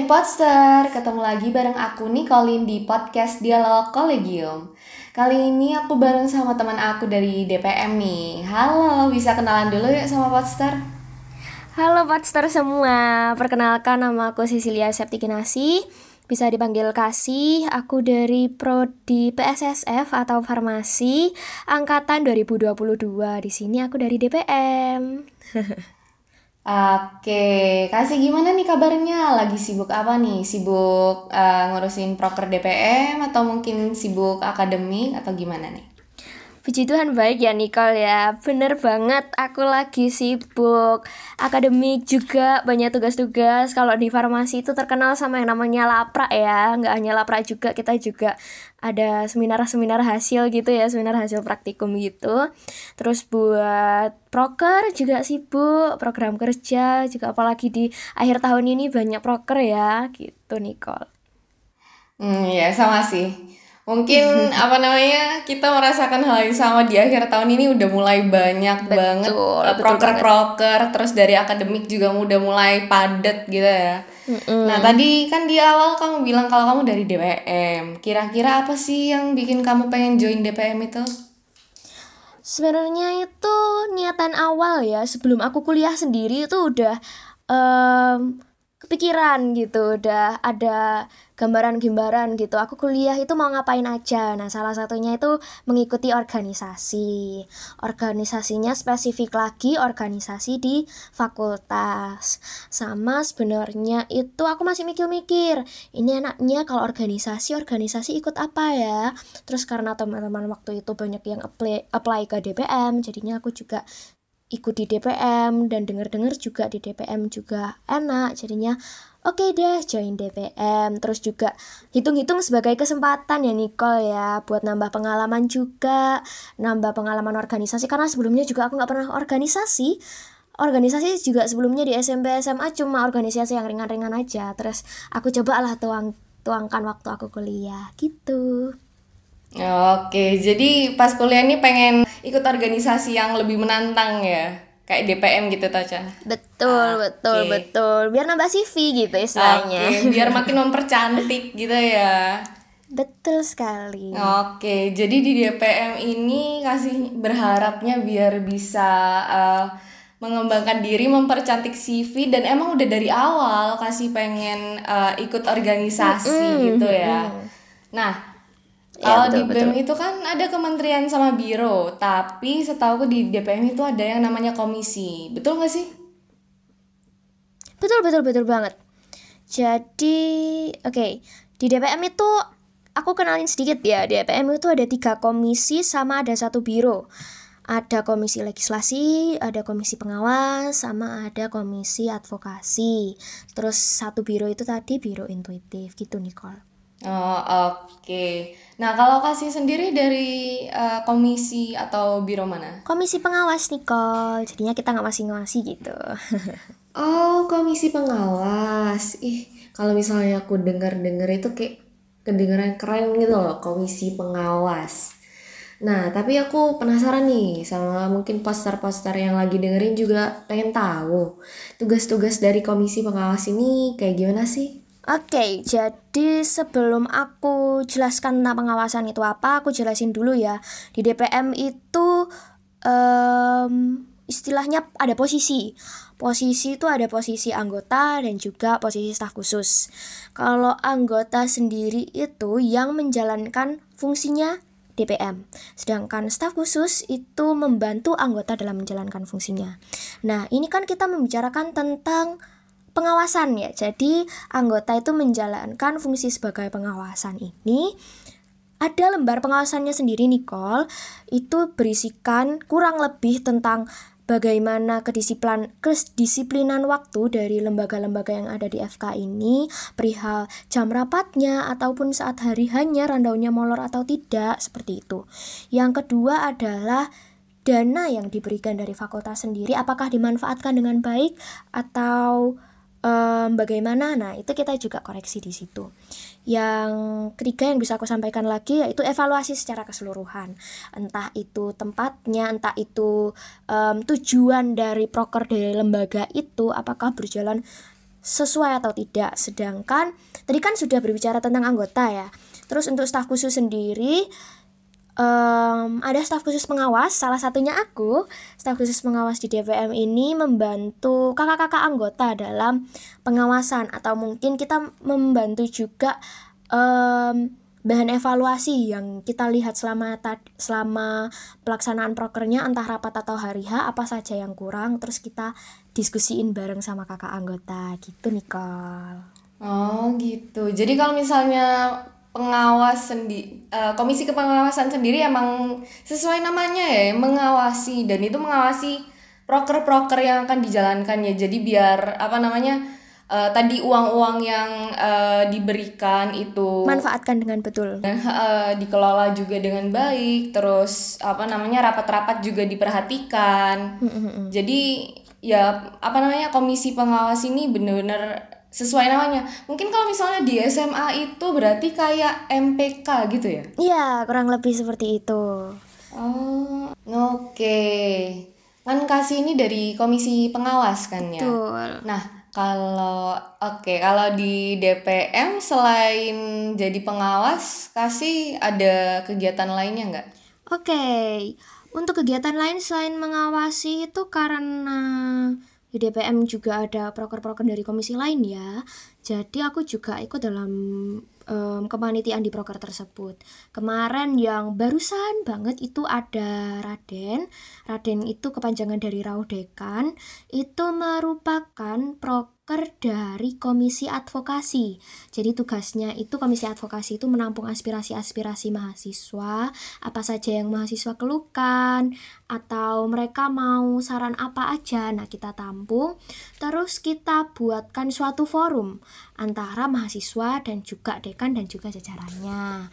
Hai Podster, ketemu lagi bareng aku Nicolin di podcast Dialog Kolegium. Kali ini aku bareng sama teman aku dari DPM nih. Halo, bisa kenalan dulu yuk sama Podster? Halo Podster semua, perkenalkan nama aku Cecilia Septikinasi bisa dipanggil Kasih. Aku dari prodi PSSF atau Farmasi angkatan 2022. Di sini aku dari DPM. Oke, Kasih gimana nih kabarnya? Lagi sibuk apa nih? Sibuk uh, ngurusin proker DPM atau mungkin sibuk akademik atau gimana nih? Puji Tuhan baik ya Nicole ya. Bener banget aku lagi sibuk. Akademik juga banyak tugas-tugas. Kalau di farmasi itu terkenal sama yang namanya lapra ya. Nggak hanya lapra juga kita juga ada seminar-seminar hasil gitu ya Seminar hasil praktikum gitu. Terus buat proker juga sibuk Program kerja juga. Apalagi di akhir tahun ini banyak proker ya Gitu Nicole. Hmm ya sama sih mungkin apa namanya kita merasakan hal yang sama di akhir tahun ini udah mulai banyak betul, banget eh, proker-proker terus dari akademik juga udah mulai padat gitu ya. Mm-mm. Nah tadi kan di awal kamu bilang kalau kamu dari DPM. Kira-kira apa sih yang bikin kamu pengen join DPM itu? Sebenarnya itu niatan awal ya sebelum aku kuliah sendiri itu udah um, kepikiran gitu udah ada gambaran-gambaran gitu. Aku kuliah itu mau ngapain aja. Nah salah satunya itu mengikuti organisasi. Organisasinya spesifik lagi organisasi di fakultas. Sama sebenarnya itu aku masih mikir-mikir ini enaknya kalau organisasi organisasi ikut apa ya? Terus karena teman-teman waktu itu banyak yang apply apply ke DPM jadinya aku juga ikut di DPM dan denger-denger juga di DPM juga enak jadinya. Oke okay deh join DPM terus juga hitung-hitung sebagai kesempatan ya Nicole ya buat nambah pengalaman juga nambah pengalaman organisasi. Karena sebelumnya juga aku nggak pernah organisasi. Organisasi juga sebelumnya di SMP SMA cuma organisasi yang ringan-ringan aja. Terus aku coba lah tuang tuangkan waktu aku kuliah gitu Oke, jadi pas kuliah ini pengen ikut organisasi yang lebih menantang ya, kayak DPM gitu Taca. Betul, Oke. betul, betul. Biar nambah CV gitu istilahnya. Oke, biar makin mempercantik gitu ya. Betul sekali. Oke, jadi di DPM ini kasih berharapnya biar bisa uh, mengembangkan diri, mempercantik CV dan emang udah dari awal kasih pengen uh, ikut organisasi mm -hmm. gitu ya. Nah, ya, di BEM itu kan ada kementerian sama biro, tapi setahu di DPM itu ada yang namanya komisi. Betul nggak sih? Betul, betul, betul banget. Jadi, oke, okay. di DPM itu aku kenalin sedikit ya. Di DPM itu ada tiga komisi sama ada satu biro. Ada komisi legislasi, ada komisi pengawas, sama ada komisi advokasi. Terus satu biro itu tadi biro intuitif gitu, Nicole. Oh, oke. Okay. Nah, kalau kasih sendiri dari uh, komisi atau biro mana? Komisi pengawas, Nicole. Jadinya kita nggak masih ngawasi gitu. oh, komisi pengawas. Ih, kalau misalnya aku dengar-dengar itu kayak kedengaran keren gitu loh, komisi pengawas. Nah, tapi aku penasaran nih sama mungkin poster-poster yang lagi dengerin juga pengen tahu tugas-tugas dari komisi pengawas ini kayak gimana sih? Oke, jadi sebelum aku jelaskan tentang pengawasan itu apa, aku jelasin dulu ya. Di DPM itu um, istilahnya ada posisi. Posisi itu ada posisi anggota dan juga posisi staf khusus. Kalau anggota sendiri itu yang menjalankan fungsinya DPM. Sedangkan staf khusus itu membantu anggota dalam menjalankan fungsinya. Nah, ini kan kita membicarakan tentang pengawasan ya. Jadi anggota itu menjalankan fungsi sebagai pengawasan ini ada lembar pengawasannya sendiri Nicole itu berisikan kurang lebih tentang bagaimana kedisiplinan kedisiplinan waktu dari lembaga-lembaga yang ada di FK ini perihal jam rapatnya ataupun saat hari hanya randaunya molor atau tidak seperti itu. Yang kedua adalah dana yang diberikan dari fakultas sendiri apakah dimanfaatkan dengan baik atau um, bagaimana nah itu kita juga koreksi di situ yang ketiga yang bisa aku sampaikan lagi yaitu evaluasi secara keseluruhan entah itu tempatnya entah itu um, tujuan dari proker dari lembaga itu apakah berjalan sesuai atau tidak. Sedangkan tadi kan sudah berbicara tentang anggota ya. Terus untuk staf khusus sendiri um, ada staf khusus pengawas, salah satunya aku. Staf khusus pengawas di DPM ini membantu kakak-kakak anggota dalam pengawasan atau mungkin kita membantu juga um, bahan evaluasi yang kita lihat selama selama pelaksanaan prokernya entah rapat atau hari H apa saja yang kurang terus kita diskusiin bareng sama kakak anggota gitu Nicole. Oh gitu. Jadi kalau misalnya pengawas sendi uh, komisi kepengawasan sendiri emang sesuai namanya ya mengawasi. Dan itu mengawasi proker-proker yang akan dijalankan ya. Jadi biar apa namanya uh, tadi uang-uang yang uh, diberikan itu manfaatkan dengan betul. Dan uh, dikelola juga dengan baik. Terus apa namanya rapat-rapat juga diperhatikan. Jadi ya apa namanya komisi pengawas ini benar-benar sesuai namanya mungkin kalau misalnya di SMA itu berarti kayak MPK gitu ya iya kurang lebih seperti itu oh oke okay. kan kasih ini dari komisi pengawas kan ya Betul. nah kalau oke, okay, kalau di DPM selain jadi pengawas, kasih ada kegiatan lainnya nggak? Oke, okay. untuk kegiatan lain selain mengawasi itu karena di juga ada proker-proker dari komisi lain ya. Jadi aku juga ikut dalam um, kepanitiaan di proker tersebut. Kemarin yang barusan banget itu ada Raden. Raden itu kepanjangan dari Raudekan. Itu merupakan proker dari Komisi Advokasi. Jadi tugasnya itu Komisi Advokasi itu menampung aspirasi-aspirasi mahasiswa, apa saja yang mahasiswa keluhkan atau mereka mau saran apa aja. Nah, kita tampung terus kita buatkan suatu forum antara mahasiswa dan juga dekan dan juga jajarannya.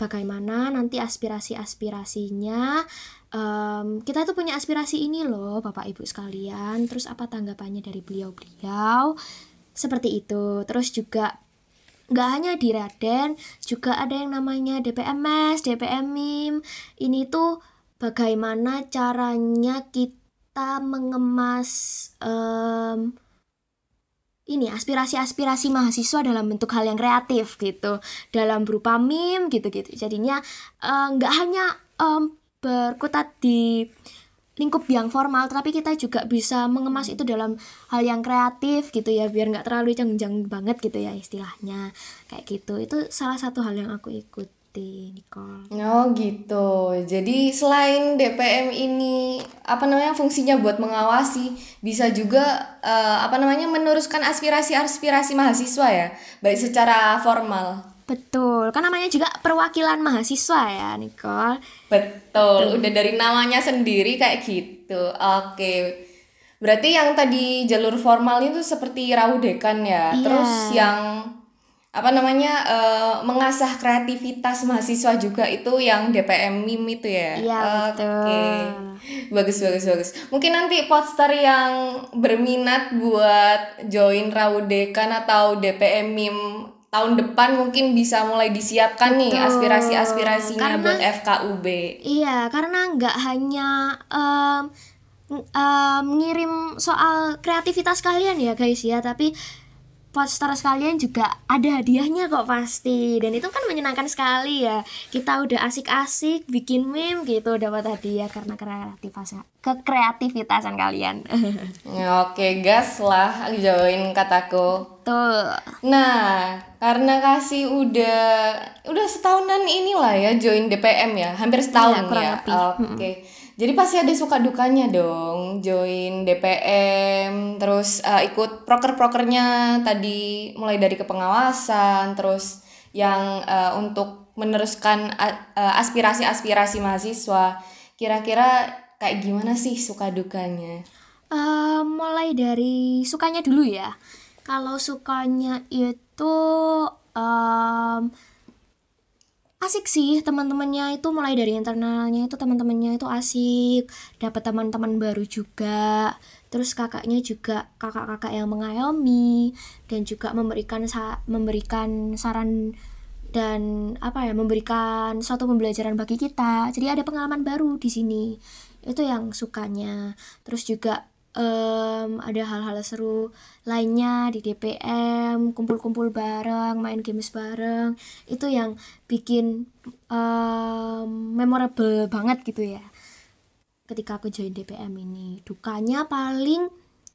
Bagaimana nanti aspirasi-aspirasinya um, kita tuh punya aspirasi ini loh Bapak Ibu sekalian. Terus apa tanggapannya dari beliau-beliau? Seperti itu. Terus juga nggak hanya di Raden juga ada yang namanya DPMS, DPMIM ini tuh bagaimana caranya kita mengemas um, ini aspirasi-aspirasi mahasiswa dalam bentuk hal yang kreatif gitu dalam berupa meme gitu-gitu. Jadinya eh, nggak uh, hanya um, berkutat di lingkup yang formal tapi kita juga bisa mengemas itu dalam hal yang kreatif gitu ya biar nggak terlalu cengjang banget gitu ya istilahnya. Kayak gitu. Itu salah satu hal yang aku ikut seperti Nicole. Oh gitu. Jadi selain DPM ini apa namanya fungsinya buat mengawasi, bisa juga uh, apa namanya meneruskan aspirasi-aspirasi mahasiswa ya, baik secara formal. Betul, kan namanya juga perwakilan mahasiswa ya, Nicole. Betul, Betul. udah dari namanya sendiri kayak gitu. Oke. Berarti yang tadi jalur formal itu seperti raudekan ya. Iya. Terus yang apa namanya uh, mengasah kreativitas mahasiswa juga itu yang DPM MIM itu ya. Iya Oke. Okay. Bagus bagus bagus. Mungkin nanti poster yang berminat buat join Raudekan atau DPM MIM tahun depan mungkin bisa mulai disiapkan Betul. nih aspirasi-aspirasinya karena, buat FKUB. Iya, karena nggak hanya um, um, ngirim soal kreativitas kalian ya guys ya, tapi poster sekalian juga ada hadiahnya kok pasti. Dan itu kan menyenangkan sekali ya. Kita udah asik-asik bikin meme gitu dapat hadiah karena kreativitas kekreativitasan kalian oke gas lah join kataku tuh nah karena kasih udah udah setahunan inilah ya join DPM ya hampir setahun ya, ya. oke okay. Jadi pasti ada suka dukanya dong, join DPM, terus uh, ikut proker-prokernya tadi mulai dari kepengawasan, terus yang uh, untuk meneruskan uh, aspirasi-aspirasi mahasiswa. Kira-kira kayak gimana sih suka dukanya? Uh, mulai dari sukanya dulu ya. Kalau sukanya itu um, asik sih teman-temannya itu mulai dari internalnya itu teman-temannya itu asik dapat teman-teman baru juga terus kakaknya juga kakak-kakak yang mengayomi dan juga memberikan sa memberikan saran dan apa ya memberikan suatu pembelajaran bagi kita jadi ada pengalaman baru di sini itu yang sukanya. Terus juga em, ada hal-hal seru lainnya di DPM, kumpul-kumpul bareng, main games bareng, itu yang bikin em, memorable banget gitu ya. Ketika aku join DPM ini, dukanya paling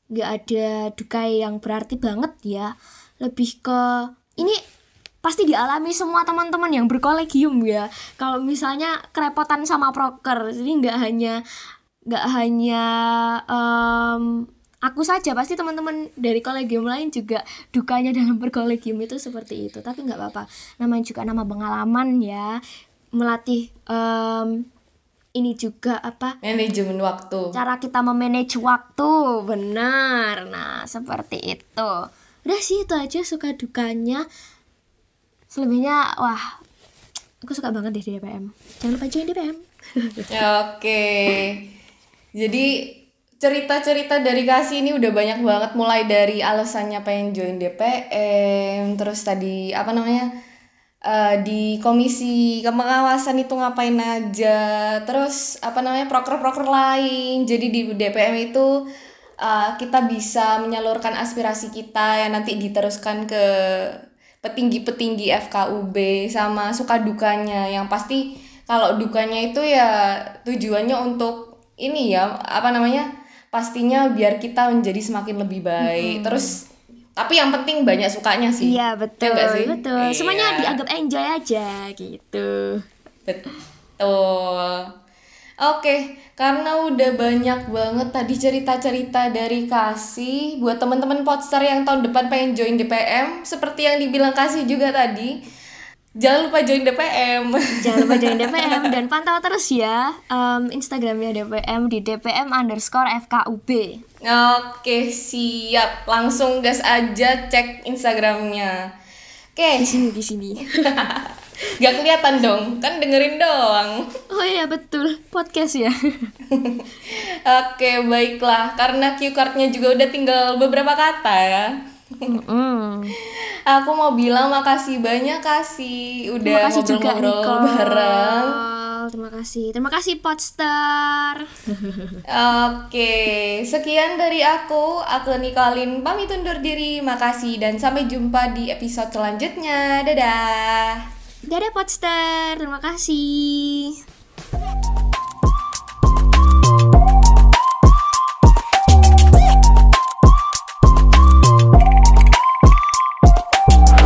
nggak ada duka yang berarti banget ya, lebih ke ini pasti dialami semua teman-teman yang berkolegium ya. Kalau misalnya kerepotan sama proker, jadi nggak hanya nggak hanya em, aku saja pasti teman-teman dari kolegium lain juga dukanya dalam berkolegium itu seperti itu. Tapi nggak apa-apa namanya juga nama pengalaman ya. Melatih em, ini juga apa? Manajemen waktu. cara kita memanage waktu benar. Nah seperti itu. Udah sih itu aja suka dukanya selebihnya wah aku suka banget deh di DPM jangan lupa join DPM Oke. Jadi cerita-cerita dari Kasih ini udah banyak banget mulai dari alasannya pengen join DPM, terus tadi apa namanya? eh, di komisi pengawasan itu ngapain aja, terus apa namanya proker-proker lain. Jadi di DPM itu eh, kita bisa menyalurkan aspirasi kita yang nanti diteruskan ke petinggi-petinggi FKUB sama suka dukanya yang pasti kalau dukanya itu ya tujuannya untuk ini ya apa namanya pastinya biar kita menjadi semakin lebih baik terus tapi yang penting banyak sukanya sih Iya betul, nggak sih? betul. Iya. Semuanya dianggap enjoy aja gitu. Betul. Oke, karena udah banyak banget tadi cerita-cerita dari Kasih buat teman-teman Podstar yang tahun depan pengen join DPM, seperti yang dibilang Kasih juga tadi. Jangan lupa join DPM. Jangan lupa join DPM dan pantau terus ya em, Instagramnya DPM di DPM underscore FKUB. Oke, siap. Langsung gas aja cek Instagramnya. Oke, Di sini di sini. gak kelihatan dong, kan dengerin doang. Oh iya betul podcast ya. Oke, baiklah. Karena cue card-nya juga udah tinggal beberapa kata ya. Mm-mm. Aku mau bilang makasih banyak kasih udah ngobrol-ngobrol bareng. Terima kasih. Terima kasih Podstar. Oke, sekian dari aku. Aku Nikolin pamit undur diri. Makasih dan sampai jumpa di episode selanjutnya. Dadah. Dadah Podstar. Terima kasih.